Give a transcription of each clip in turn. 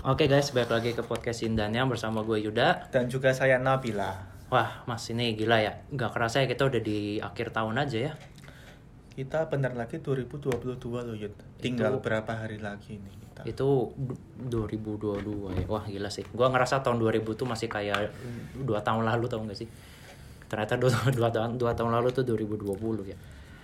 Oke guys, balik lagi ke podcast Indania bersama gue Yuda. Dan juga saya Nabila. Wah, mas ini gila ya. Gak kerasa ya kita udah di akhir tahun aja ya. Kita bentar lagi 2022 loh Yud. Tinggal berapa hari lagi nih kita. Itu du- 2022 ya. Wah gila sih. Gue ngerasa tahun 2000 tuh masih kayak dua tahun lalu tau gak sih? Ternyata dua, dua, tahun, dua tahun lalu tuh 2020 ya.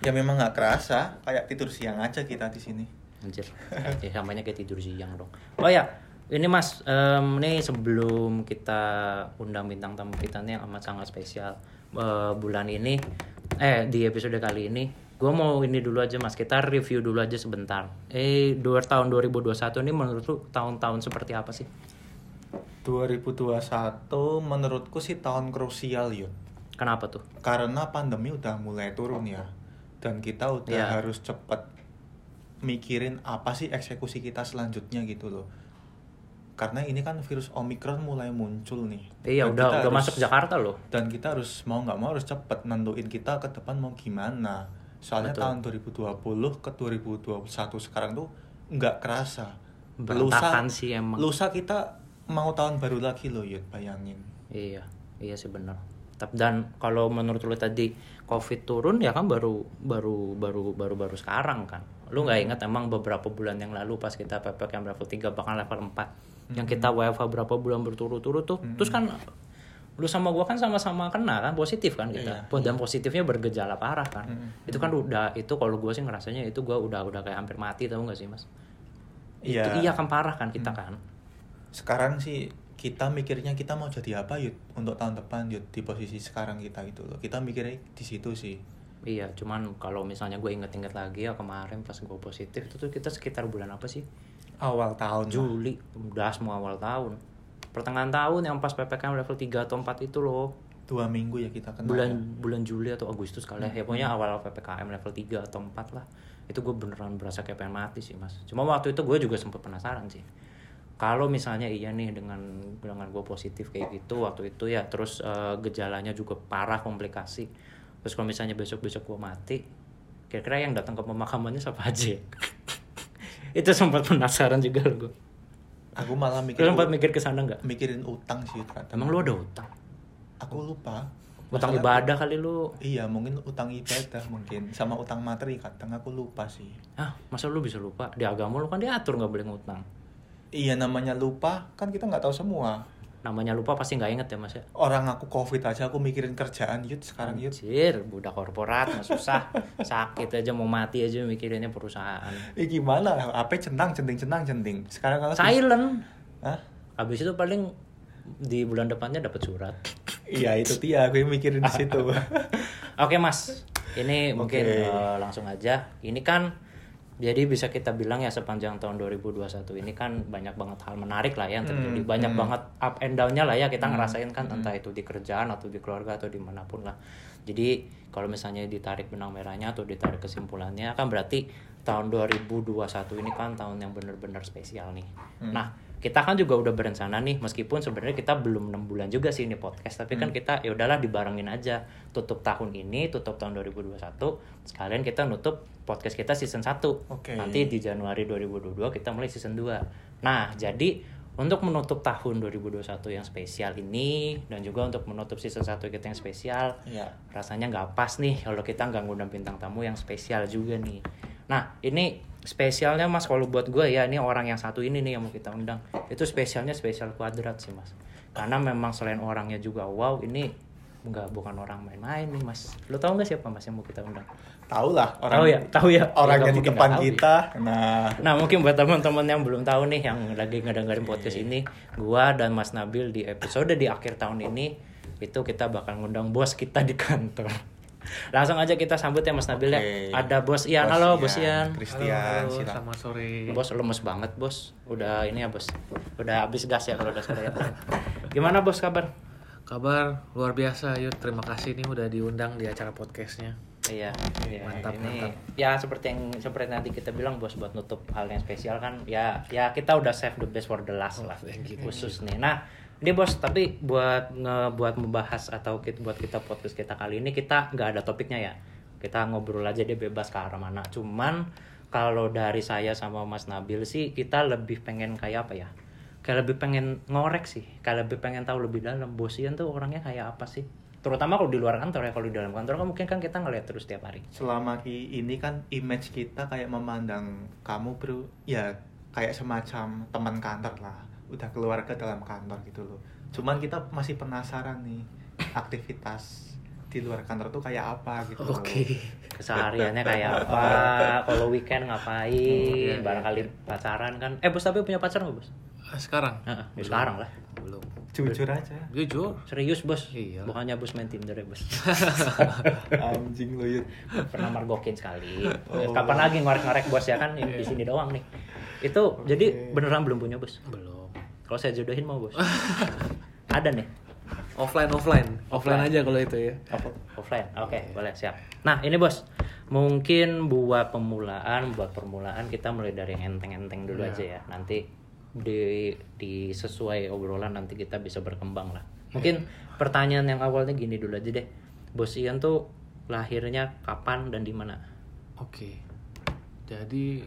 Ya memang nggak kerasa, kayak tidur siang aja kita di sini. Anjir, ya, namanya kayak tidur siang dong. Oh ya, ini mas, em, ini sebelum kita undang bintang tamu kita nih yang amat sangat spesial eh, bulan ini, eh di episode kali ini, gue mau ini dulu aja mas, kita review dulu aja sebentar. Eh, dua tahun 2021 ini menurut lu tahun-tahun seperti apa sih? 2021 menurutku sih tahun krusial Yud. Kenapa tuh? Karena pandemi udah mulai turun ya. Dan kita udah Iya. harus cepet mikirin apa sih eksekusi kita selanjutnya gitu loh. Karena ini kan virus Omicron mulai muncul nih. Iya, Dan udah udah harus- masuk Jakarta loh. dan kita harus mau nggak mau harus cepet nentuin kita ke depan mau gimana soalnya Betul. tahun 2020 ke 2021 sekarang tuh nggak kerasa Berantakan sih emang. lusa kita mau tahun baru lagi loh Yud bayangin Iya, iya sih benar. Dan kalau menurut lu tadi COVID turun ya kan baru baru baru baru baru sekarang kan. Lu nggak ingat emang beberapa bulan yang lalu pas kita PPKM level 3 bahkan level 4 yang kita WFH berapa bulan berturut-turut tuh. Terus kan lu sama gua kan sama-sama kena kan positif kan kita. Iya, Dan positifnya bergejala parah kan. Itu kan udah itu kalau gua sih ngerasanya itu gua udah udah kayak hampir mati tau gak sih, Mas? Iya. Itu iya kan parah kan kita kan. sekarang sih kita mikirnya kita mau jadi apa Yud untuk tahun depan Yud di posisi sekarang kita gitu loh kita mikirnya di situ sih Iya, cuman kalau misalnya gue inget-inget lagi ya kemarin pas gue positif itu tuh kita sekitar bulan apa sih? awal tahun. Juli, udah semua awal tahun. Pertengahan tahun yang pas PPKM level 3 atau 4 itu loh. dua minggu ya kita kena Bulan ya. bulan Juli atau Agustus kali ya. Ya pokoknya awal PPKM level 3 atau 4 lah. Itu gue beneran berasa kayak pengen mati sih, Mas. Cuma waktu itu gue juga sempet penasaran sih. Kalau misalnya iya nih dengan dengan gue positif kayak gitu waktu itu ya terus eh, gejalanya juga parah komplikasi. Terus kalau misalnya besok-besok gue mati, kira-kira yang datang ke pemakamannya siapa aja? itu sempat penasaran juga loh gue. aku malah Lu mikir sempat mikir ke sana nggak? mikirin utang sih ternyata. Emang lu ada utang? aku lupa Utang Masalah- ibadah kali lu. Iya mungkin utang ibadah mungkin sama utang materi kadang aku lupa sih. Ah, masa lu bisa lupa? Di agama lu kan diatur nggak boleh ngutang. Iya namanya lupa kan kita nggak tahu semua. Namanya lupa pasti nggak inget ya mas ya? Orang aku covid aja aku mikirin kerjaan yud sekarang yud. Anjir, budak korporat mah susah. Sakit aja mau mati aja mikirinnya perusahaan. Eh gimana? HP centang centing centang centing. Sekarang kalau Silent. Hah? Habis itu paling di bulan depannya dapat surat. Iya itu dia aku yang mikirin di situ. Oke mas, ini mungkin Oke. eh, langsung aja. Ini kan jadi bisa kita bilang ya sepanjang tahun 2021 ini kan banyak banget hal menarik lah ya yang terjadi. Hmm, banyak hmm. banget up and down-nya lah ya kita ngerasain kan entah itu di kerjaan atau di keluarga atau di mana pun lah. Jadi kalau misalnya ditarik benang merahnya atau ditarik kesimpulannya kan berarti tahun 2021 ini kan tahun yang benar-benar spesial nih. Hmm. Nah kita kan juga udah berencana nih meskipun sebenarnya kita belum enam bulan juga sih ini podcast tapi Hmm. kan kita ya udahlah dibarengin aja tutup tahun ini tutup tahun 2021 sekalian kita nutup podcast kita season 1 Oke. nanti di Januari 2022 kita mulai season 2 nah jadi untuk menutup tahun 2021 yang spesial ini dan juga untuk menutup season 1 kita yang spesial Iya. rasanya nggak pas nih kalau kita nggak ngundang bintang tamu yang spesial juga nih. Nah ini spesialnya mas kalau buat gue ya ini orang yang satu ini nih yang mau kita undang itu spesialnya spesial kuadrat sih mas. Karena memang selain orangnya juga wow ini nggak bukan orang main-main nih mas. Lo tau nggak siapa mas yang mau kita undang? Tahu lah orang Tahu ya, tahu ya. orang Ya, yang di depan tahu ya. kita. Nah, Nah mungkin buat teman-teman yang belum tahu nih yang lagi ngedengerin podcast ini, gua dan Mas Nabil di episode di akhir tahun ini itu kita bakal ngundang bos kita di kantor. Langsung aja kita sambut ya Mas Nabil ya. Oke. Ada Bos Ian. Halo Bos Ian. Christian, Halo, silakan. selamat sore. Bos lemes banget bos. Udah ini ya bos. Udah habis gas ya kalau udah sore ya. Gimana bos kabar? Kabar luar biasa, yuk. Terima kasih nih udah diundang di acara podcastnya. Iya, iya, Mantap, ini mantap. ya seperti yang seperti nanti kita bilang bos buat nutup hal yang spesial kan ya ya kita udah save the best for the last lah Oh, thank you, thank khusus nih. Nah ini bos tapi buat nge, buat membahas atau kita, buat kita podcast kita kali ini kita nggak ada topiknya ya kita ngobrol aja dia bebas ke arah mana. Cuman kalau dari saya sama Mas Nabil sih kita lebih pengen kayak apa ya? Kayak lebih pengen ngorek sih, kayak lebih pengen tahu lebih dalam bos Ian tuh orangnya kayak apa sih? Terutama kalau di luar kantor ya, kalau di dalam kantor kan mungkin kan kita ngeliat terus tiap hari. Selama ini kan image kita kayak memandang kamu bro, ya kayak semacam teman kantor lah. Udah keluarga dalam kantor gitu loh. Cuman kita masih penasaran nih aktivitas di luar kantor tuh kayak apa gitu. Oke. kesehariannya kayak apa kalau weekend ngapain iya, iya, barangkali pacaran kan eh bos tapi punya pacar nggak bos Ah, sekarang? Heeh, ya sekarang lah Belum. Jujur aja. Jujur. serius bos Iya. bukannya bos main tinder ya bos Anjing lo Yud. pernah margokin sekali Oh. kapan lagi ngorek-ngorek bos ya kan di sini doang nih itu jadi beneran belum punya bos Belum. Kalau saya jodohin mau bos. Ada nih. Offline, offline. Offline Offline. aja kalau itu ya. Off- offline. Oke. Boleh siap. Nah ini bos. Mungkin buat pemulaan buat permulaan kita mulai dari yang enteng-enteng dulu Iya. aja ya. Nanti di di sesuai obrolan nanti kita bisa berkembang lah. Mungkin pertanyaan yang awalnya gini dulu aja deh. Bos Ian tuh lahirnya kapan dan di mana? Oke. Jadi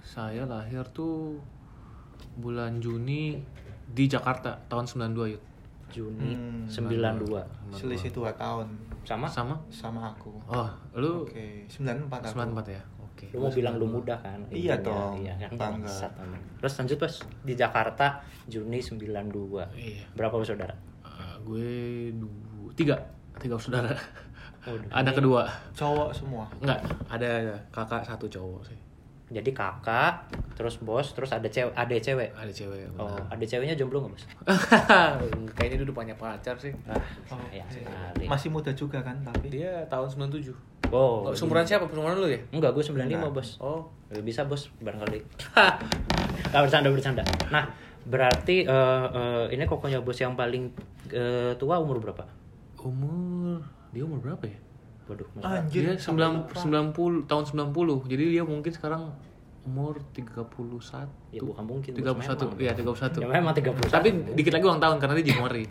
saya lahir tuh bulan Juni di Jakarta tahun 92 yuk. Juni Hmm, 92 Selisih 2 tahun sama Sama? sama aku. Oh, lu Oke, 94 aku. 94 ya? Oke. lu mau bilang lu muda kan Iya dong, iya kan bangga. Terus lanjut bos di Jakarta Juni 92 Iya. berapa bersaudara Eh, gue du- tiga tiga saudara Waduh, ada kedua Cowok semua. enggak ada kakak satu cowok sih jadi kakak terus bos terus ada cewek ada cewek. Ada cewek oh ada ceweknya jomblo nggak bos kayaknya dia udah banyak pacar sih. Ah ya sekali. Masih muda juga kan tapi. dia tahun 97 oh oh, seumuran siapa? Seumuran lu ya? Enggak gue 95 Enggak. bos. Oh. Bisa bos barangkali. Nggak bercanda bercanda. Nah berarti eh, eh, ini kokonya bos yang paling eh, tua umur berapa? Umur dia umur berapa ya waduh Mas. Anjir. dia sampai 9, 90 tahun 90 jadi dia mungkin sekarang umur 31 ya bukan mungkin bos, 31 memang. iya 31 ya memang 31 tapi dikit lagi ulang tahun karena dia Januari.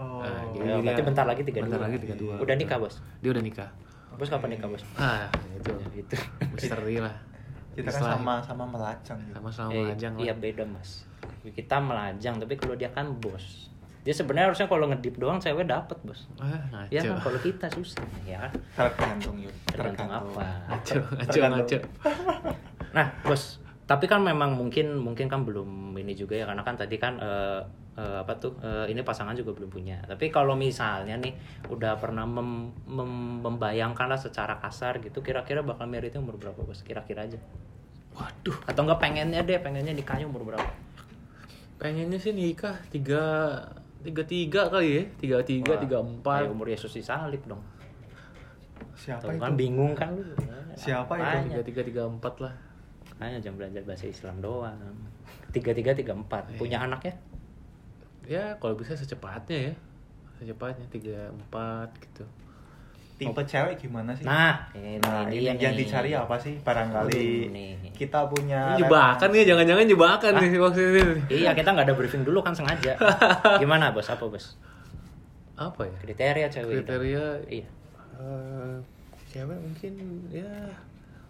Oh. Nah, Ya, berarti bentar lagi 32 bentar lagi 32 udah nikah bos? Dia udah nikah. Bos kapan nikah bos? Ah itu. Ya, itu. Misteri lah. Kita kan sama-sama melajang gitu. sama-sama Eh, melajang iya beda mas. Kita melajang tapi kalau dia kan bos dia sebenarnya harusnya kalau ngedip doang cewek dapet bos. Ah ngaco. Ya kan kalau kita susah ya kan? Tergantung yuk. tergantung apa? Ngaco ngaco Tergantung. ngaco. Nah bos tapi kan memang mungkin mungkin kan belum ini juga ya karena kan tadi kan eh, eh, apa tuh eh, ini pasangan juga belum punya. Tapi kalau misalnya nih udah pernah mem- mem- membayangkan lah secara kasar gitu kira-kira bakal meritnya umur berapa bos? Kira-kira aja. Waduh. Atau enggak pengennya deh pengennya nikahnya umur berapa? Pengennya sih nikah tiga tiga tiga kali ya? Tiga tiga tiga empat umur Yesus disalib dong. Siapa Tuh itu? kan bingung kan? Lu Siapa itu? Tiga tiga tiga empat lah. Hanya jam belajar bahasa Islam doang. Tiga tiga tiga empat Iya. punya anak ya? Ya kalau bisa secepatnya ya. Secepatnya tiga empat gitu Tipe cewek gimana sih? nah ini, Nah, dia ini yang nih. dicari apa sih? Barangkali Ini kita punya Ini jebakan nih jangan-jangan jebakan nih maksudnya nih. iya kita nggak ada briefing dulu kan sengaja. Gimana bos? Apa bos? Apa ya? Kriteria cewek itu. kriteria iya. eh, cewek mungkin ya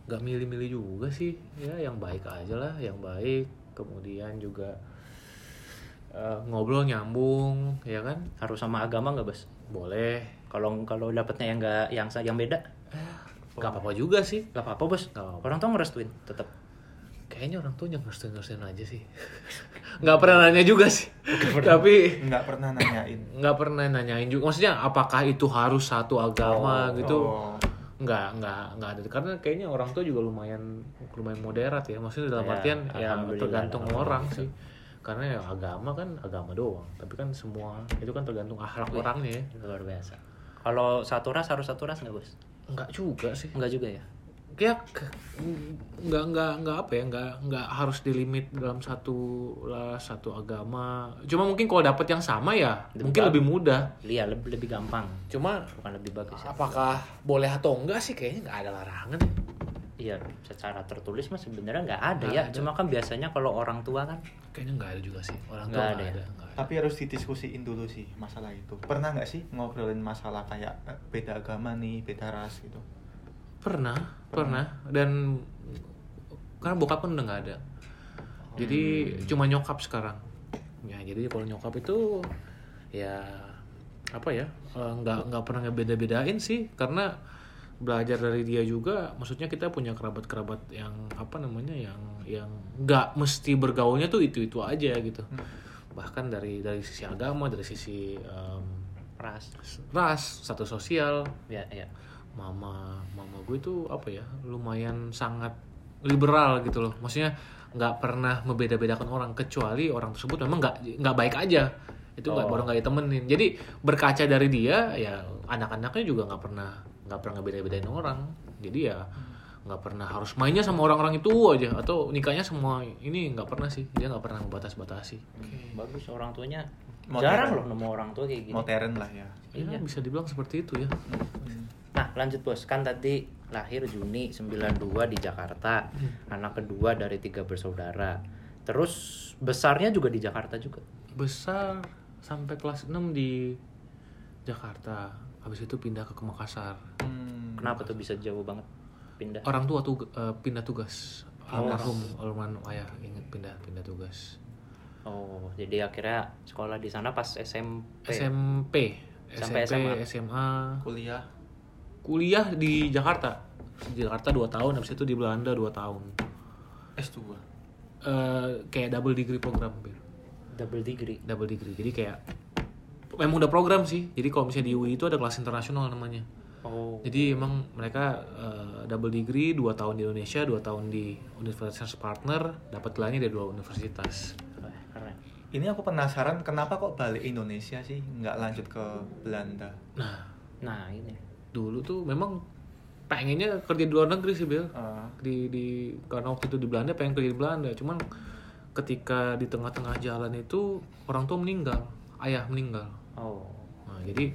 nggak milih-milih juga sih. Ya yang baik aja lah yang baik. Kemudian juga eh, ngobrol nyambung ya kan? Harus sama agama nggak bos boleh. Kalau kalau dapetnya yang nggak yang yang beda? Nggak apa-apa juga sih. Nggak apa-apa bos. Nggak apa-apa. orang tuh ngerestuin tetap kayaknya orang tuh yang ngerestuin ngerestuin aja sih. Nggak pernah nanya juga sih. Tapi nggak pernah nanyain. nggak pernah nanyain juga. Maksudnya apakah itu harus satu agama gitu? Oh. nggak nggak nggak ada. Karena kayaknya orang tua juga lumayan lumayan moderat ya. Maksudnya dalam Ya, artian ya tergantung orang sih karena ya agama kan agama doang tapi kan semua itu kan tergantung akhlak orangnya ya luar biasa Kalau satu ras harus satu ras nggak bos? Enggak juga sih. Enggak juga ya. Kayak nggak nggak nggak apa ya nggak nggak harus dilimit dalam satu ras satu agama. Cuma mungkin kalau dapet yang sama ya Lebih mungkin lebih mudah. Iya lebih lebih gampang. Cuma Bukan lebih bagus ya. apakah boleh atau enggak sih kayaknya nggak ada larangan. Iya secara tertulis mah sebenarnya nggak ada Nggak ya. ada. Cuma kan biasanya kalau orang tua kan Kayaknya nggak ada juga sih orang Nggak tua ada nggak ya? ada. nggak ada. Tapi harus didiskusiin dulu sih masalah itu. Pernah nggak sih ngobrolin masalah kayak eh, beda agama nih, beda ras gitu? Pernah, pernah dan karena bokap kan udah nggak ada. Jadi cuma nyokap sekarang. Ya jadi kalau nyokap itu ya apa ya eh, nggak nggak pernah ngebeda-bedain sih karena belajar dari dia juga maksudnya kita punya kerabat-kerabat yang apa namanya yang yang nggak mesti bergaulnya tuh itu itu aja gitu bahkan dari dari sisi agama dari sisi em, ras. ras status sosial Ya ya. mama mama gue tuh apa ya lumayan sangat liberal gitu loh maksudnya nggak pernah membeda-bedakan orang kecuali orang tersebut memang nggak nggak baik aja itu nggak Oh. baru nggak ditemenin jadi berkaca dari dia ya anak-anaknya juga nggak pernah nggak pernah ngebeda-bedain orang jadi ya nggak pernah harus mainnya sama orang-orang itu aja atau nikahnya semua ini nggak pernah sih dia nggak pernah membatas-batasi Bagus orang tuanya. Modern. Jarang loh nemu orang tua kayak gini. Modern lah ya. ya Iya. bisa dibilang seperti itu ya Nah lanjut bos, kan tadi lahir Juni 92 di Jakarta, anak kedua dari tiga bersaudara. Terus besarnya juga di Jakarta juga. besar sampai kelas 6 di Jakarta habis itu pindah ke Makassar Hmm. Kenapa tuh bisa jauh banget pindah? orang tua tuh eh, pindah tugas Oh. almarhum almarhum ayah inget pindah pindah tugas Oh, jadi akhirnya sekolah di sana pas SMP. SMP Sampai SMP SMA. SMA Kuliah. kuliah di Jakarta di Jakarta 2 tahun habis itu di Belanda 2 tahun S2. Eh, kayak double degree program Bir. Double degree. double degree jadi kayak memang udah program sih jadi kalau misalnya di UI itu ada kelas internasional namanya Oh. Jadi emang mereka eh, double degree 2 tahun di Indonesia, 2 tahun di Universitas Partner, dapat gelarnya dari dua universitas. Keren. Ini aku penasaran kenapa kok balik Indonesia sih, nggak lanjut ke Belanda? Nah, Nah, ini. dulu tuh memang pengennya kerja di luar negeri sih, Bill. Eh, Di di karena waktu itu di Belanda pengen kerja di Belanda, cuman ketika di tengah-tengah jalan itu orang tua meninggal, ayah meninggal. Oh. Nah, jadi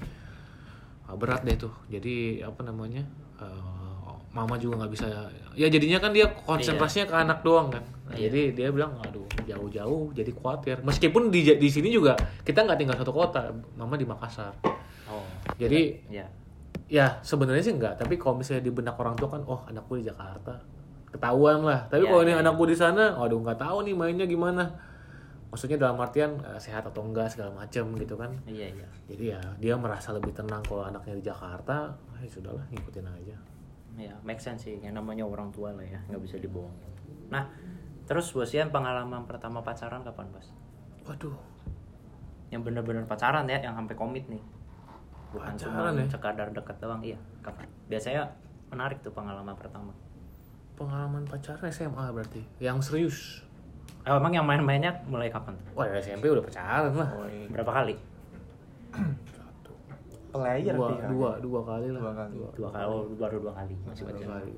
ah, berat deh tuh. Jadi apa namanya? eh, mama juga nggak bisa ya jadinya kan dia konsentrasinya ke anak doang kan Nah, Iya. jadi dia bilang aduh jauh-jauh jadi khawatir meskipun di di sini juga kita nggak tinggal satu kota mama di Makassar Oh. Jadi- ya. ya sebenarnya sih enggak tapi kalau misalnya di benak orang tua kan oh anakku di Jakarta ketahuan lah tapi Iya, kalau ini iya. anakku di sana aduh nggak tahu nih mainnya gimana maksudnya dalam artian eh, sehat atau enggak segala macem gitu kan Iya, iya. jadi ya dia merasa lebih tenang kalau anaknya di Jakarta ya sudahlah ngikutin aja Ya, make sense sih. Yang namanya orang tua lah ya, nggak bisa dibohong. Nah, terus bos ya pengalaman pertama pacaran kapan bos? waduh Yang bener-bener pacaran ya, yang sampai komit nih. Bukan Pacaran cuma ya? sekadar deket doang, iya. Kapan? Biasanya menarik tuh pengalaman pertama. pengalaman pacaran SMA berarti yang serius Eh, emang yang main-mainnya mulai kapan tuh? wah dari SMP udah pacaran lah Berapa kali? player dua, dia. dua dua kali lah Dua kali. Dua kali, oh, baru dua kali. Masih dua kali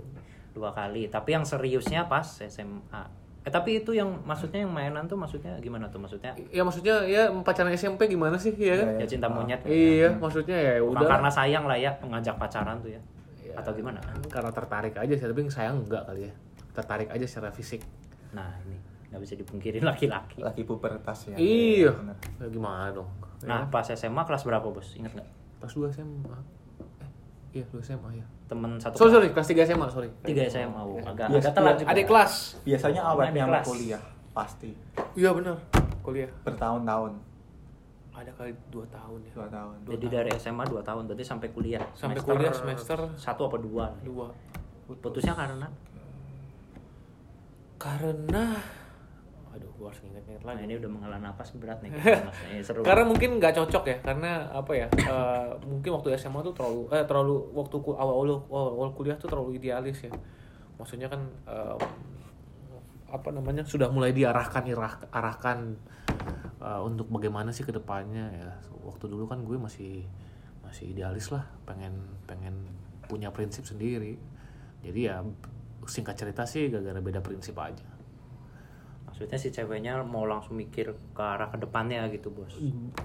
Dua kali. Tapi yang seriusnya pas SMA. Eh, tapi itu yang maksudnya yang mainan tuh maksudnya gimana tuh? Maksudnya ya maksudnya ya pacaran SMP gimana sih ya kan ya cinta monyet. iya maksudnya ya Bukan udah karena sayang lah ya mengajak pacaran tuh ya. Ya, Atau gimana? karena tertarik aja sih tapi sayang enggak kali ya tertarik aja secara fisik Nah ini nggak bisa dipungkiri laki-laki. Lagi pubertas ya. iya ya, gimana dong Nah pas SMA kelas berapa bos? Ingat nggak? pas dua SMA eh iya dua SMA ya Temen satu sorry sorry kelas. tiga SMA sorry Tiga SMA. Oh, agak agak telat juga. adik kelas Biasanya awalnya sama kelas. kuliah pasti iya benar kuliah bertahun-tahun, ada kali dua tahun ya dua tahun. Jadi dari SMA 2 tahun berarti sampai kuliah. sampai kuliah semester satu apa dua? dua Putusnya karena karena aduh gua harus inget-inget Nah lagi. ini udah menghela napas berat nih. Ini seru. karena mungkin nggak cocok ya karena apa ya eh, mungkin waktu SMA tuh terlalu eh terlalu waktu ku- awal awal awal kuliah tuh terlalu idealis ya. Maksudnya kan eh, apa namanya sudah mulai diarahkan irah- arahkan eh, untuk bagaimana sih ke depannya ya. Waktu dulu kan gue masih masih idealis lah pengen pengen punya prinsip sendiri. Jadi ya singkat cerita sih gara-gara beda prinsip aja maksudnya si ceweknya mau langsung mikir ke arah ke depannya gitu bos.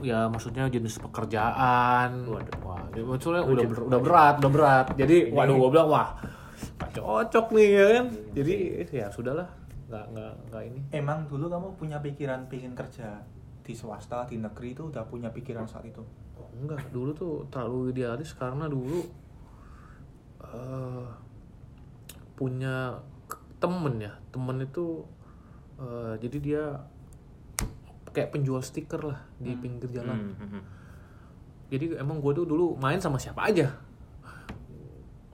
Ya maksudnya jenis pekerjaan. Waduh. wah maksudnya udah ber- udah berat udah berat. Jadi waduh gue bilang wah gak cocok nih ya kan? Jadi ya sudahlah nggak nggak nggak ini. Emang dulu kamu punya pikiran pingin kerja di swasta, di negeri itu udah punya pikiran saat itu? Oh, enggak, dulu tuh terlalu idealis karena dulu eh punya temen ya, temen itu eh, jadi dia kayak penjual stiker lah di pinggir jalan. Hmm, hmm, hmm. Jadi emang gue tuh dulu main sama siapa aja.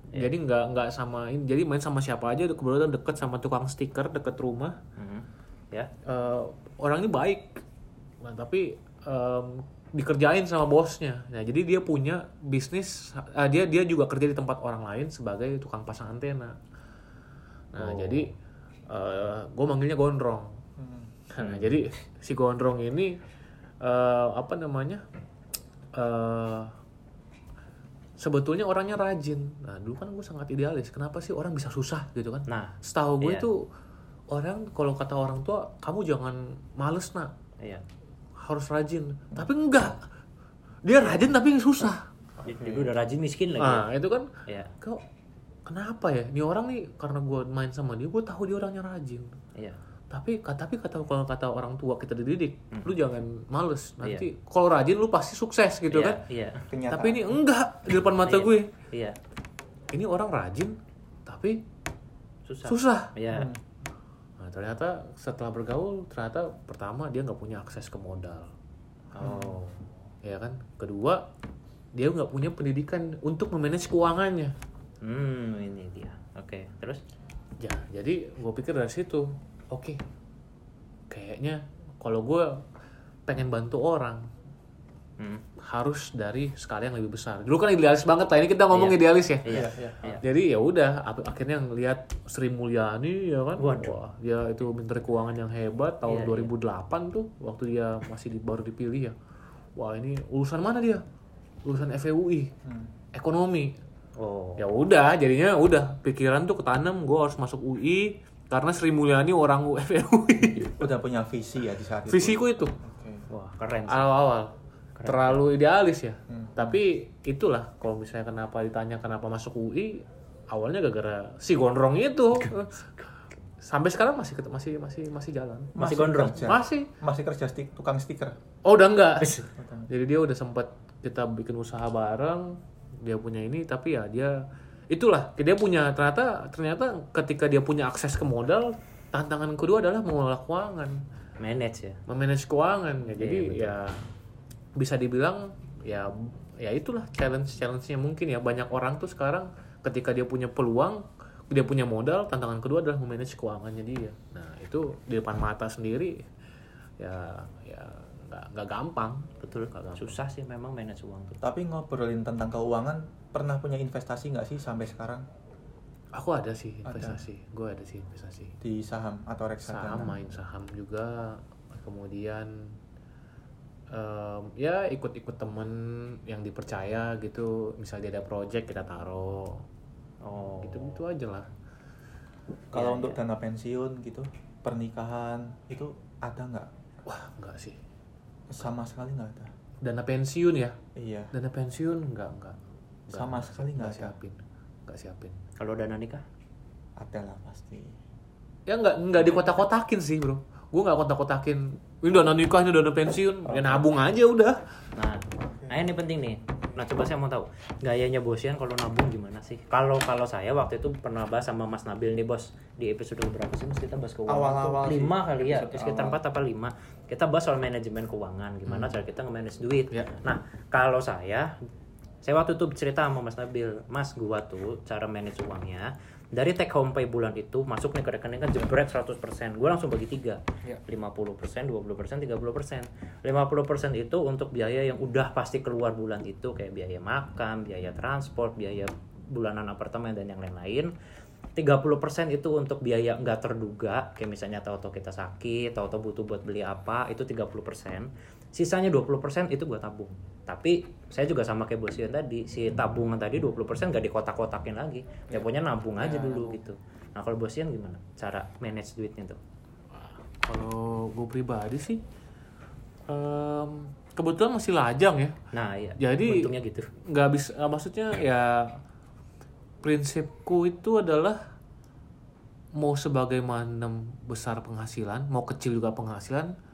Jadi nggak nggak sama ini, jadi main sama siapa aja. Kebetulan deket sama tukang stiker deket rumah. Hmm. ya eh, orangnya baik, nah, tapi em, dikerjain sama bosnya. Nah, jadi dia punya bisnis, eh, dia dia juga kerja di tempat orang lain sebagai tukang pasang antena. Nah, jadi gue manggilnya gondrong. Nah, jadi si gondrong ini eh, apa namanya? eh sebetulnya orangnya rajin. Nah, dulu kan gue sangat idealis. Kenapa sih orang bisa susah gitu kan? nah Setahu gue Iya. orang kalau kata orang tua kamu jangan males nak iya harus rajin tapi enggak dia rajin tapi susah jadi udah rajin miskin lagi nah itu kan ya kok kenapa ya? Ini orang nih karena gue main sama dia gue tahu dia orangnya rajin. Iya. Tapi tapi kata kalau kata orang tua kita dididik lu jangan males. Hmm. Iya. nanti kalau rajin lu pasti sukses gitu Iya, kan? iya. Kenyataan. tapi ini enggak di depan mata Iya. gue. iya. Ini orang rajin tapi susah. susah. Iya. Nah, ternyata setelah bergaul, ternyata pertama dia nggak punya akses ke modal, oh. Ya kan. Kedua, dia nggak punya pendidikan untuk memanage keuangannya. Hmm ini dia oke terus Ya, jadi gue pikir dari situ, oke, kayaknya kalau gue pengen bantu orang hmm. harus dari skala yang lebih besar. Dulu kan idealis banget lah, ini kita ngomong Iya. idealis ya. iya iya. iya Jadi ya udah, akhirnya ngelihat Sri Mulyani ya kan, Waduh. wah dia itu menteri keuangan yang hebat tahun Iya, 2008 tuh waktu dia masih di, baru dipilih ya. Wah ini urusan mana dia? Urusan FEUI, Hmm. ekonomi. Oh Ya udah, jadinya udah pikiran tuh ketanam gue harus masuk UI karena Sri Mulyani orang FEUI. Udah punya visi ya di saat itu. Visiku itu Oke. wah keren sih. awal-awal terlalu idealis ya. Hmm. Tapi itulah kalau misalnya kenapa ditanya kenapa masuk UI, awalnya gara-gara si gondrong itu. Sampai sekarang masih masih masih masih jalan. Masih gondrong? kerja. Masih. Masih kerja stik, tukang stiker. Oh, udah enggak. Jadi dia udah sempat kita bikin usaha bareng, dia punya ini tapi ya dia itulah dia punya ternyata ternyata ketika dia punya akses ke modal, tantangan kedua adalah mengelola keuangan. manage ya memanage keuangan ya jadi betul. ya bisa dibilang ya ya itulah challenge challenge-nya mungkin ya banyak orang tuh sekarang ketika dia punya peluang dia punya modal tantangan kedua adalah memanage keuangannya dia nah itu di depan mata sendiri ya ya nggak nggak gampang. Betul Nggak gampang. susah sih memang manage uang tuh. Tapi ngobrolin tentang keuangan, pernah punya investasi nggak sih sampai sekarang? Aku ada sih investasi. Gue ada sih investasi. Di saham atau reksadana? saham main saham juga. Kemudian em, ya ikut-ikut temen yang dipercaya gitu. Misal dia ada project kita taruh. Oh. Gitu gitu aja lah. Kalau Iya, untuk iya. dana pensiun gitu, pernikahan itu ada nggak? wah enggak sih Sama sekali nggak ada. dana pensiun ya? Iya. dana pensiun? Enggak enggak, Enggak, Sama sekali nggak siapin. Enggak siapin. Kalau dana nikah? Ada lah pasti. ya enggak enggak dikotak-kotakin sih bro. Gue enggak kotak-kotakin. Ini dana nikah ini dana pensiun. Ya nabung aja udah. Nah nah ini penting nih nah coba saya mau tahu gayanya bosian kalau nabung gimana sih? Kalau kalau saya waktu itu pernah bahas sama Mas Nabil nih bos. Di episode berapa sih Mas? Kita bahas keuangan Awal-awal lima kali ya sekitar empat apa lima. Kita bahas soal manajemen keuangan gimana cara kita nge-manage duit. Ya. nah kalau saya saya waktu itu cerita sama Mas Nabil Mas gua tuh cara manage uangnya dari take home pay bulan itu masuk nih ke rekening kan jebret 100% gue langsung bagi tiga Ya. 50%, 20%, 30%. 50% itu untuk biaya yang udah pasti keluar bulan itu kayak biaya makan, biaya transport, biaya bulanan apartemen dan yang lain-lain. 30% itu untuk biaya nggak terduga, kayak misalnya tahu-tahu kita sakit, tahu-tahu butuh buat beli apa, itu 30%. Sisanya 20% itu gue tabung. Tapi saya juga sama kayak bos Ian tadi si tabungan tadi 20% gak dikotak-kotakin lagi. Ya pokoknya nabung aja dulu gitu. Nah kalau bos Ian gimana cara manage duitnya tuh? Kalau gue pribadi sih, em, kebetulan masih lajang ya. nah iya. Jadi- untungnya gitu. nggak bisa nggak maksudnya ya prinsipku itu adalah mau sebagaimana besar penghasilan mau kecil juga penghasilan ya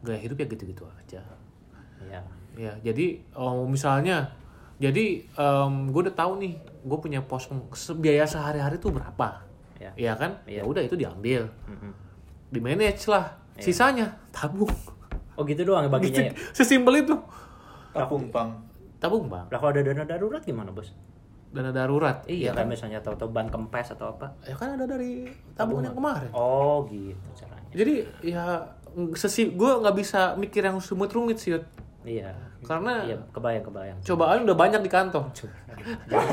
gaya hidup ya gitu-gitu aja. Ya ya jadi oh, misalnya jadi gue udah tahu nih gue punya pos biaya sehari-hari tuh berapa? Ya. Ya kan? Ya Iya. udah itu diambil. Mm-mm. di manage lah. Sisanya tabung. Oh gitu doang baginya ya? sesimpel itu. Tabung bang. Tabung bang. Lah kalau ada dana darurat gimana bos? Dana darurat? Iya ya kan? misalnya tahu-tahu ban kempes atau apa? Ya kan ada dari tabungan yang kemarin. Oh gitu caranya. Jadi ya sesi gue nggak bisa mikir yang rumit rumit sih Yud. iya. Karena iya kebayang kebayang. cobaan udah banyak di kantor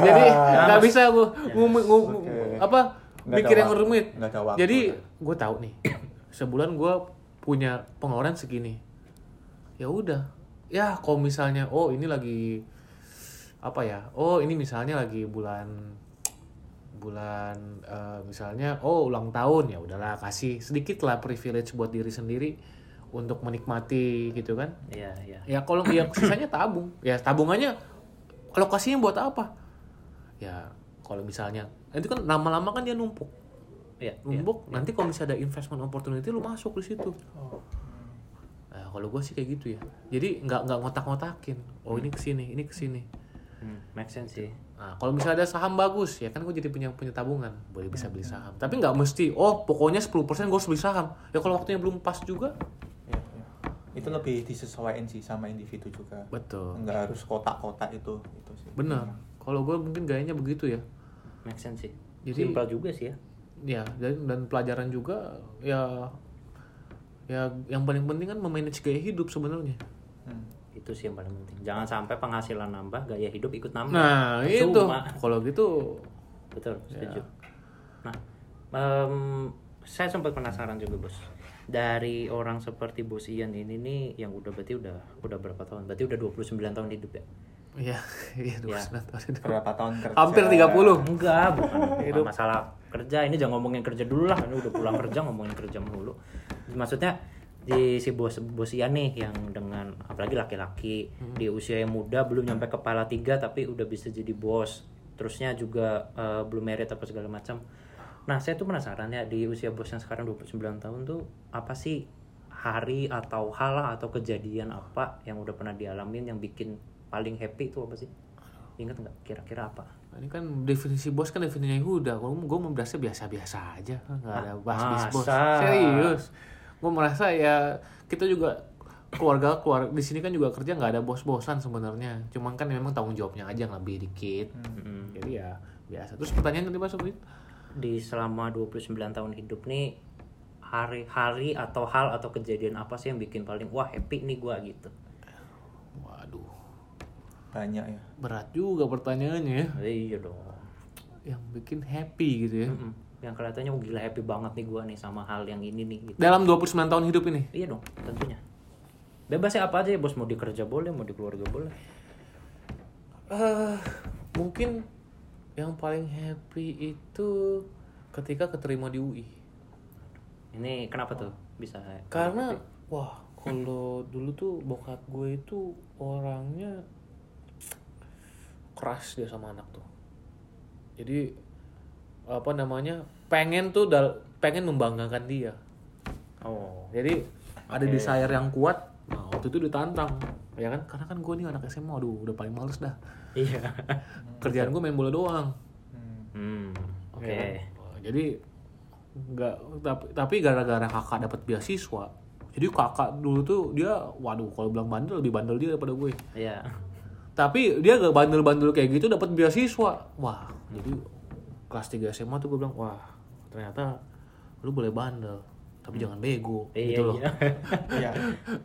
jadi nggak bisa gue apa Nggak mikir yang rumit. Jadi gue tahu nih sebulan gue punya pengeluaran segini. Ya udah. Ya kalau misalnya oh ini lagi apa ya oh ini misalnya lagi bulan bulan eh, misalnya oh ulang tahun ya udahlah kasih sedikit lah privilege buat diri sendiri untuk menikmati gitu kan. Iya iya. Ya kalau yang sisanya tabung. Ya tabungannya alokasinya buat apa? Ya kalau misalnya itu kan lama-lama kan dia numpuk. Iya iya. numpuk nanti kalau misalnya ada investment opportunity lu masuk di situ. Nah kalau gue sih kayak gitu ya. Jadi nggak nggak ngotak-ngotakin. Oh ini ke sini ini ke sini hmm, make sense sih nah kalau misalnya ada saham bagus ya kan gue jadi punya punya tabungan. Boleh bisa beli saham. Tapi nggak mesti oh pokoknya 10% gue harus beli saham. Ya kalau waktunya belum pas juga. Iya, iya. itu lebih disesuaikan sih sama individu juga. Betul. Nggak harus kotak-kotak itu itu sih. Bener kalau gue mungkin gayanya begitu ya. Make sense sih. Jadi- simpel juga sih ya. Ya dan, dan pelajaran juga ya ya yang paling penting kan memanage gaya hidup sebenarnya. Hmm. Itu sih yang paling penting. Jangan sampai penghasilan nambah gaya hidup ikut nambah. Nah itu. Percuma. kalau gitu betul Ya. setuju. Nah em, saya sempat penasaran juga bos. Dari orang seperti bos Ian ini nih yang udah berarti udah udah berapa tahun? Berarti udah 29 tahun hidup ya? Iya iya dua tahun itu. berapa tahun kerja? Hampir 30 enggak bukan, bukan masalah kerja ini jangan ngomongin kerja dulu lah. Ini udah pulang kerja ngomongin kerja mulu. Maksudnya di si bos bos Ian nih yang dengan apalagi laki-laki di usia yang muda belum nyampe kepala tiga tapi udah bisa jadi bos. Terusnya juga eh, belum merit apa segala macam. Nah saya tuh penasaran ya di usia bos yang sekarang 29 tahun tuh apa sih hari atau hal atau kejadian apa yang udah pernah dialamin yang bikin paling happy itu apa sih? Ingat nggak? Kira-kira apa? Nah, ini kan definisi bos kan definisinya udah. Kalau gue mau berasa biasa-biasa aja. Nggak ada bahas bis bos serius gue merasa ya kita juga keluarga keluar di sini kan juga kerja nggak ada bos-bosan sebenarnya. Cuman kan memang tanggung jawabnya aja yang lebih dikit. Mm-mm. jadi ya biasa. Terus pertanyaan tadi mas Sobri? di selama 29 tahun hidup nih hari-hari atau hal atau kejadian apa sih yang bikin paling wah happy nih gua gitu? Waduh. Banyak ya. Berat juga pertanyaannya ya. Iya dong. Yang bikin happy gitu ya. Mm-mm. Yang kelihatannya oh, gila happy banget nih gua nih sama hal yang ini nih gitu. Dalam 29 tahun hidup ini? Iya dong tentunya. Bebas ya apa aja ya bos? Mau di kerja boleh mau di keluarga boleh. Eh mungkin yang paling happy itu ketika keterima di UI ini kenapa tuh bisa karena wah kalau dulu tuh bokap gue itu orangnya keras dia sama anak tuh. Jadi apa namanya pengen tuh dal pengen membanggakan dia. Oh. Jadi ada desire yang kuat nah waktu itu ditantang. Ya kan? Karena kan gue nih anak SMA aduh udah paling males dah. Iya. Kerjaan gue main bola doang. Hmm. oke. Ya kan? Jadi nggak tapi tapi gara-gara kakak dapat beasiswa jadi kakak dulu tuh dia waduh kalau bilang bandel lebih bandel dia daripada gue. Iya. Tapi dia gak bandel-bandel kayak gitu dapat beasiswa. Wah jadi kelas 3 SMA tuh gue bilang wah ternyata lu boleh bandel tapi jangan bego iya gitu loh. iya. Iya.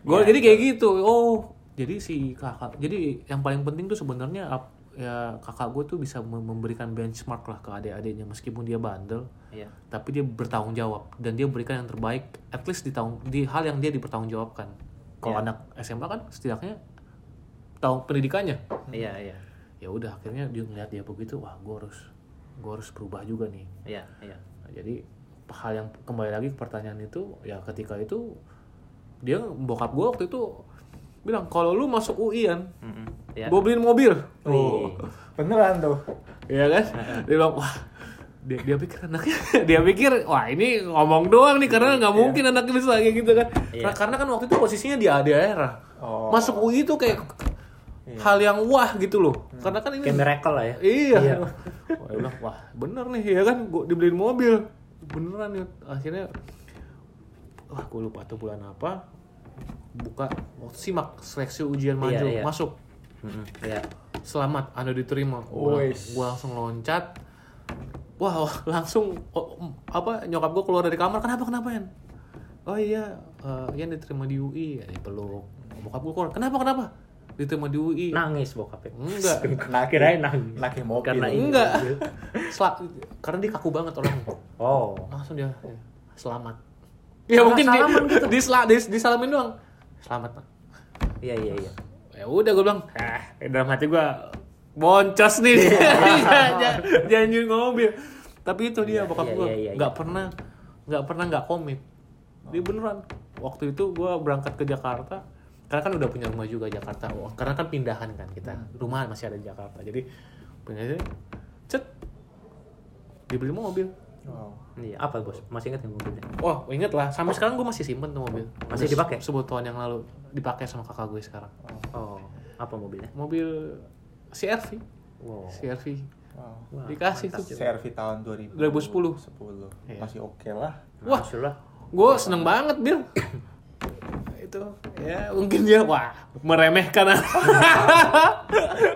gue jadi kayak gitu oh jadi si kakak jadi yang paling penting tuh sebenarnya ya kakak gue tuh bisa mem- memberikan benchmark lah ke adik-adiknya meskipun dia bandel iya. tapi dia bertanggung jawab dan dia berikan yang terbaik at least di tahun di hal yang dia dipertanggungjawabkan. Kalau Iya. anak SMA kan setidaknya tahu pendidikannya. Iya, iya. ya udah akhirnya dia ngeliat dia begitu wah gue harus gue harus berubah juga nih Iya, iya. Nah, jadi hal yang kembali lagi ke pertanyaan itu ya ketika itu dia bokap gue waktu itu bilang kalau lu masuk UI kan Mm-mm. Iya. gue beliin mobil Oh, beneran tuh. Iya kan? Dia bilang, wah, dia, dia pikir anaknya, dia pikir, wah ini ngomong doang nih karena nggak mungkin anaknya bisa kayak gitu kan? Iya. Karena, karena kan waktu itu posisinya di daerah, Oh. masuk UI itu kayak hal yang wah gitu loh, karena kan ini Kayak miracle lah ya. iya, Iya. wah, bilang, wah bener nih ya kan, gue dibeliin mobil, beneran ya, akhirnya, wah gue lupa tuh bulan apa, buka waktu simak seleksi ujian maju. Iya, iya. masuk. Iya. selamat anda diterima. Gua langsung loncat. Wah wah, langsung oh, mm, apa nyokap gua keluar dari kamar. Kenapa kenapa Yan? Oh iya eh, Yan diterima di UI ya dipeluk. Bokap gua keluar kenapa kenapa diterima di UI Nangis bokapnya. enggak Nah, Kirain nangis. Lagi mobil. Karena enggak Sel- karena dia kaku banget orang Oh. langsung dia eh, selamat ya Salah mungkin di, salaman gitu. di, di- disalamin doang selamat pak Iya, iya, iya. ya udah gue bilang ah dalam hati gue boncos nih jangan jangan mobil tapi itu dia Iya, bokap iya, gue iya, iya, nggak iya. pernah nggak pernah nggak komit dia beneran waktu itu gue berangkat ke Jakarta karena kan udah punya rumah juga Jakarta Wah, karena kan pindahan kan kita rumah masih ada di Jakarta jadi punya cet dibeli mobil Wow. Iya, apa bos? Masih ingat nggak mobilnya? Wah, inget lah. Sampai sekarang gue masih simpen tuh mobil. Masih Udah dipakai? se- Sebuah tahun yang lalu dipakai sama kakak gue sekarang. Oh, apa mobilnya? Mobil CRV. Wow. CRV. Wow. Dikasih mantap tuh. CRV tahun 2000 2010. 10. Iya. Masih oke lah. Wah. Gue seneng banget, Bil. itu ya mungkin dia wah meremehkan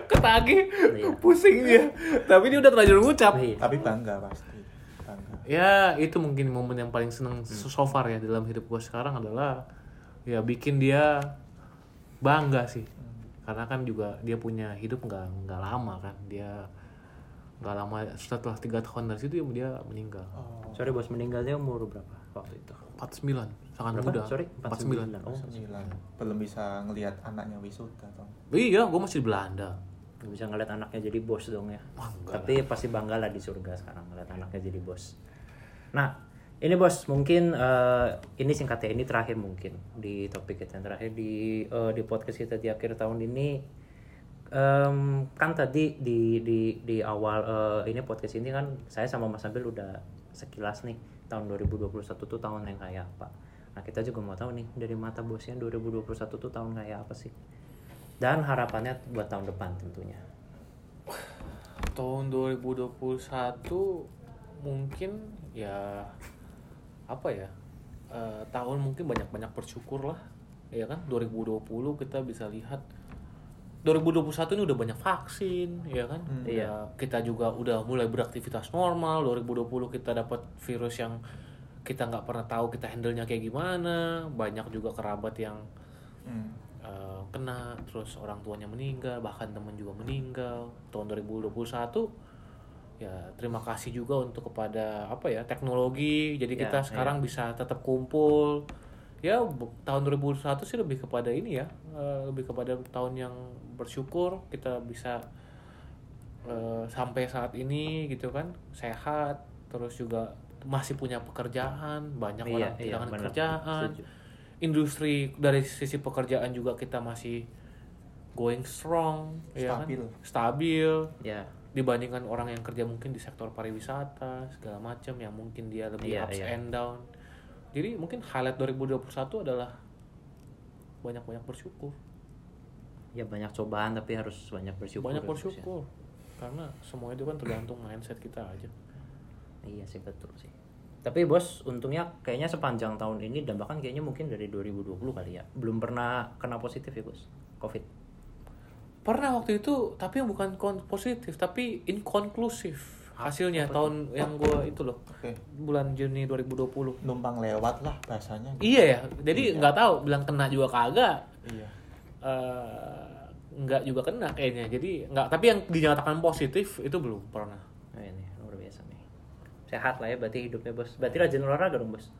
ketagih Iya. pusing dia tapi dia udah terlanjur ngucap Iya. Tapi bangga pasti. Bangga. ya itu mungkin momen yang paling seneng so far ya dalam hidup gue sekarang adalah ya bikin dia bangga sih karena kan juga dia punya hidup nggak nggak lama kan dia nggak lama setelah tiga tahun dari situ dia meninggal Oh. Sorry bos meninggalnya umur berapa waktu itu? 49 sangat Berapa? muda Sorry, 49 Oh, Sembilan. Belum bisa ngelihat anaknya wisuda toh. iya gue masih di Belanda nggak bisa ngeliat anaknya jadi bos dong ya. Wah, enggak Tapi pasti bangga lah di surga sekarang ngeliat anaknya jadi bos. Nah, ini bos mungkin eh, ini singkatnya ini terakhir mungkin di topik kita yang terakhir di eh, di podcast kita di akhir tahun ini Em, kan tadi di di di awal eh, ini podcast ini kan saya sama Mas Abil udah sekilas nih tahun 2021 tuh tahun yang kayak apa. Nah kita juga mau tahu nih dari mata bosnya 2021 tuh tahun kayak apa sih? Dan harapannya buat tahun depan tentunya. tahun 2021 mungkin ya apa ya eh, tahun mungkin banyak-banyak bersyukur lah ya kan 2020 kita bisa lihat 2021 ini udah banyak vaksin ya kan? Ya kita juga udah mulai beraktivitas normal 2020 kita dapat virus yang kita nggak pernah tahu kita handle-nya kayak gimana banyak juga kerabat yang Hmm. eh, kena terus orang tuanya meninggal bahkan teman juga meninggal. Tahun 2021 ya terima kasih juga untuk kepada apa ya teknologi. Jadi Ya, kita sekarang bisa tetap kumpul. Ya tahun 2021 sih lebih kepada ini ya eh, lebih kepada tahun yang bersyukur kita bisa eh, sampai saat ini gitu kan sehat terus juga masih punya pekerjaan banyak Iya, orang iya, kehilangan benar. pekerjaan Setuju. industri dari sisi pekerjaan juga kita masih going strong ya kan? Stabil. stabil Ya, dibandingkan orang yang kerja mungkin di sektor pariwisata segala macam yang mungkin dia lebih Iya, ups iya. and down jadi mungkin highlight 2021 adalah banyak-banyak bersyukur ya banyak cobaan tapi harus banyak bersyukur. banyak ya, Bos, ya. bersyukur karena semua itu kan tergantung mindset kita aja Iya sih betul sih. Tapi bos, untungnya kayaknya sepanjang tahun ini dan bahkan kayaknya mungkin dari 2020 kali ya, belum pernah kena positif ya bos, COVID. pernah waktu itu tapi yang bukan kon- positif tapi inkonklusif hasilnya tahun yang gua itu loh Oke. bulan Juni 2020 Numpang lewat lah bahasanya. iya ya jadi Iya. nggak tahu bilang kena juga kagak Iya. eh nggak juga kena kayaknya jadi nggak tapi yang dinyatakan positif itu belum pernah Nah, ini luar biasa nih. Sehat lah ya berarti hidupnya bos. Berarti rajin olahraga dong bos.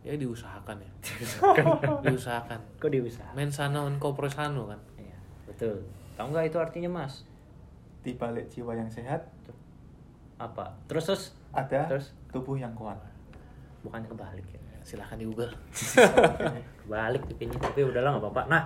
ya diusahakan ya diusahakan Kok diusaha? mensana non corpore sano kan Iya, betul. Tahu nggak itu artinya mas? Di balik jiwa yang sehat Apa? Terus terus ada Terus? tubuh yang kuat. bukannya kebalik ya? silahkan di google Kebalik kayaknya, tapi udahlah nggak apa-apa. Nah,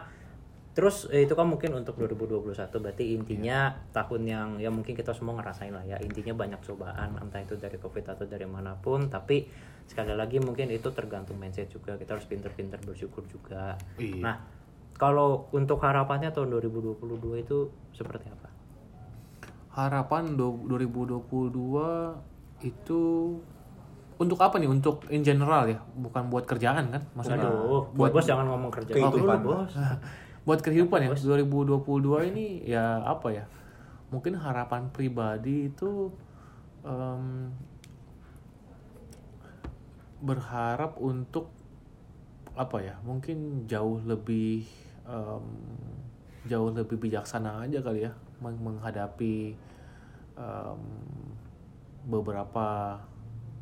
terus eh, itu kan mungkin untuk 2021 berarti intinya tahun yang ya mungkin kita semua ngerasain lah ya intinya banyak cobaan entah itu dari covid atau dari mana pun tapi sekali lagi mungkin itu tergantung mindset juga kita harus pinter-pinter bersyukur juga Iya. nah kalau untuk harapannya tahun 2022 itu seperti apa harapan do- 2022 itu untuk apa nih untuk in general ya bukan buat kerjaan kan maksudnya Aduh, buat bos jangan ngomong kerja kehidupan. dulu, bos. buat kehidupan ya 2022 ini ya apa ya mungkin harapan pribadi itu em, berharap untuk apa ya mungkin jauh lebih em, jauh lebih bijaksana aja kali ya meng- menghadapi em, beberapa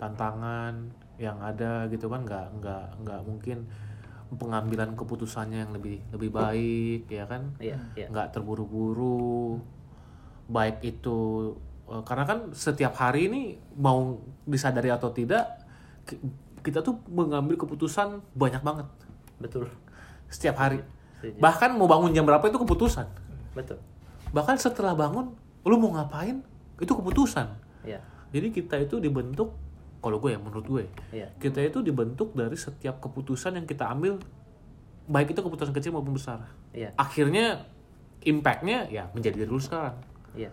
tantangan yang ada gitu kan nggak nggak nggak mungkin pengambilan keputusannya yang lebih lebih baik ya kan Iya, iya. nggak terburu-buru baik itu eh, karena kan setiap hari ini mau disadari atau tidak ki- kita tuh mengambil keputusan banyak banget Betul. setiap hari Setuju. bahkan mau bangun jam berapa itu keputusan Betul. bahkan setelah bangun lu mau ngapain itu keputusan Iya. jadi kita itu dibentuk kalau gue ya menurut gue Iya. kita itu dibentuk dari setiap keputusan yang kita ambil baik itu keputusan kecil maupun besar Iya. akhirnya impactnya ya menjadi diri lu sekarang Iya.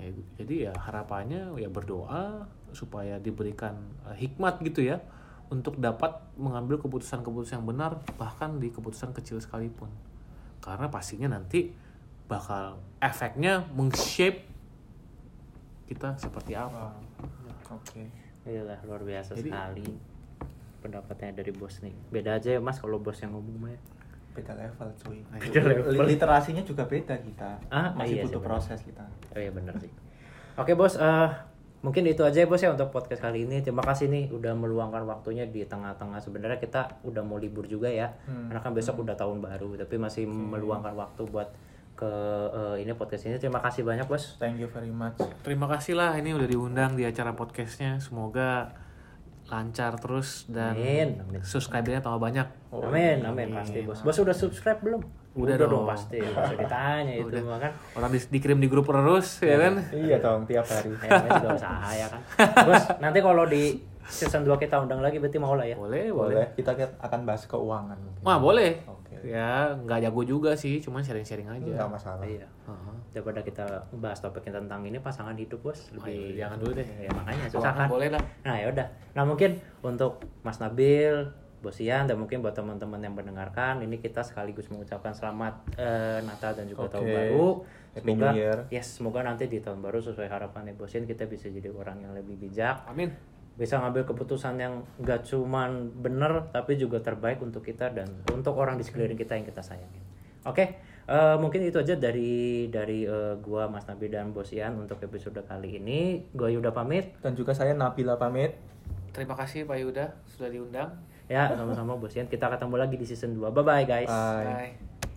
Ya, jadi ya harapannya ya berdoa supaya diberikan eh, hikmat gitu ya untuk dapat mengambil keputusan-keputusan yang benar bahkan di keputusan kecil sekalipun karena pastinya nanti bakal efeknya meng-shape kita seperti apa Oke. Iyalah luar biasa Jadi- sekali pendapatnya dari bos nih. Beda aja ya mas kalau bos yang ngomong mah. ya. Beda level cuy. Beda level. Li- Literasinya juga beda kita. Ah, Masih iya butuh benar. proses kita. Oh iya bener sih. Oke bos, eh mungkin itu aja ya bos ya untuk podcast kali ini. Terima kasih nih udah meluangkan waktunya di tengah-tengah. Sebenarnya kita udah mau libur juga ya, Hmm. karena kan besok udah tahun baru. Tapi masih meluangkan waktu buat ke eh, ini podcast ini. Terima kasih banyak bos. Thank you very much. terima kasih lah ini udah diundang di acara podcastnya semoga lancar terus dan Amin, amin. subscribernya tambah banyak Amin, amin pasti bos. Bos udah subscribe belum? Udah dong dong. pasti. Usah ditanya itu Udah. kan. orang di- dikirim di grup terus ya kan Iya dong tiap hari. Ya, juga usaha ya kan. Bos, nanti kalau di season 2 kita undang lagi berarti mau lah ya. boleh boleh Boleh. Kita akan bahas keuangan. mungkin. wah boleh. Ya nggak jago juga sih cuman sharing-sharing aja Enggak masalah. Iya. Heeh. Daripada kita bahas topiknya tentang ini pasangan hidup bos lebih iya, jangan dulu deh. Ya makanya susah Keuangan kan. boleh lah Nah ya udah. Nah mungkin untuk Mas Nabil, Bos Ian dan mungkin buat teman-teman yang mendengarkan ini kita sekaligus mengucapkan selamat eh, Natal dan juga tahun Oke. baru. Happy Semoga New Year. yes semoga nanti di tahun baru sesuai harapannya Bos Ian kita bisa jadi orang yang lebih bijak, amin bisa ngambil keputusan yang gak cuman bener tapi juga terbaik untuk kita dan untuk orang di sekeliling kita yang kita sayangin. Oke, eh, mungkin itu aja dari dari eh, gua Mas Nabi dan Bos Ian untuk episode kali ini. Gua Yuda pamit. Dan juga saya Nabila pamit. terima kasih Pak Yuda sudah diundang Ya, sama-sama Bos Ian. Kita ketemu lagi di season 2. Bye bye guys. Bye. bye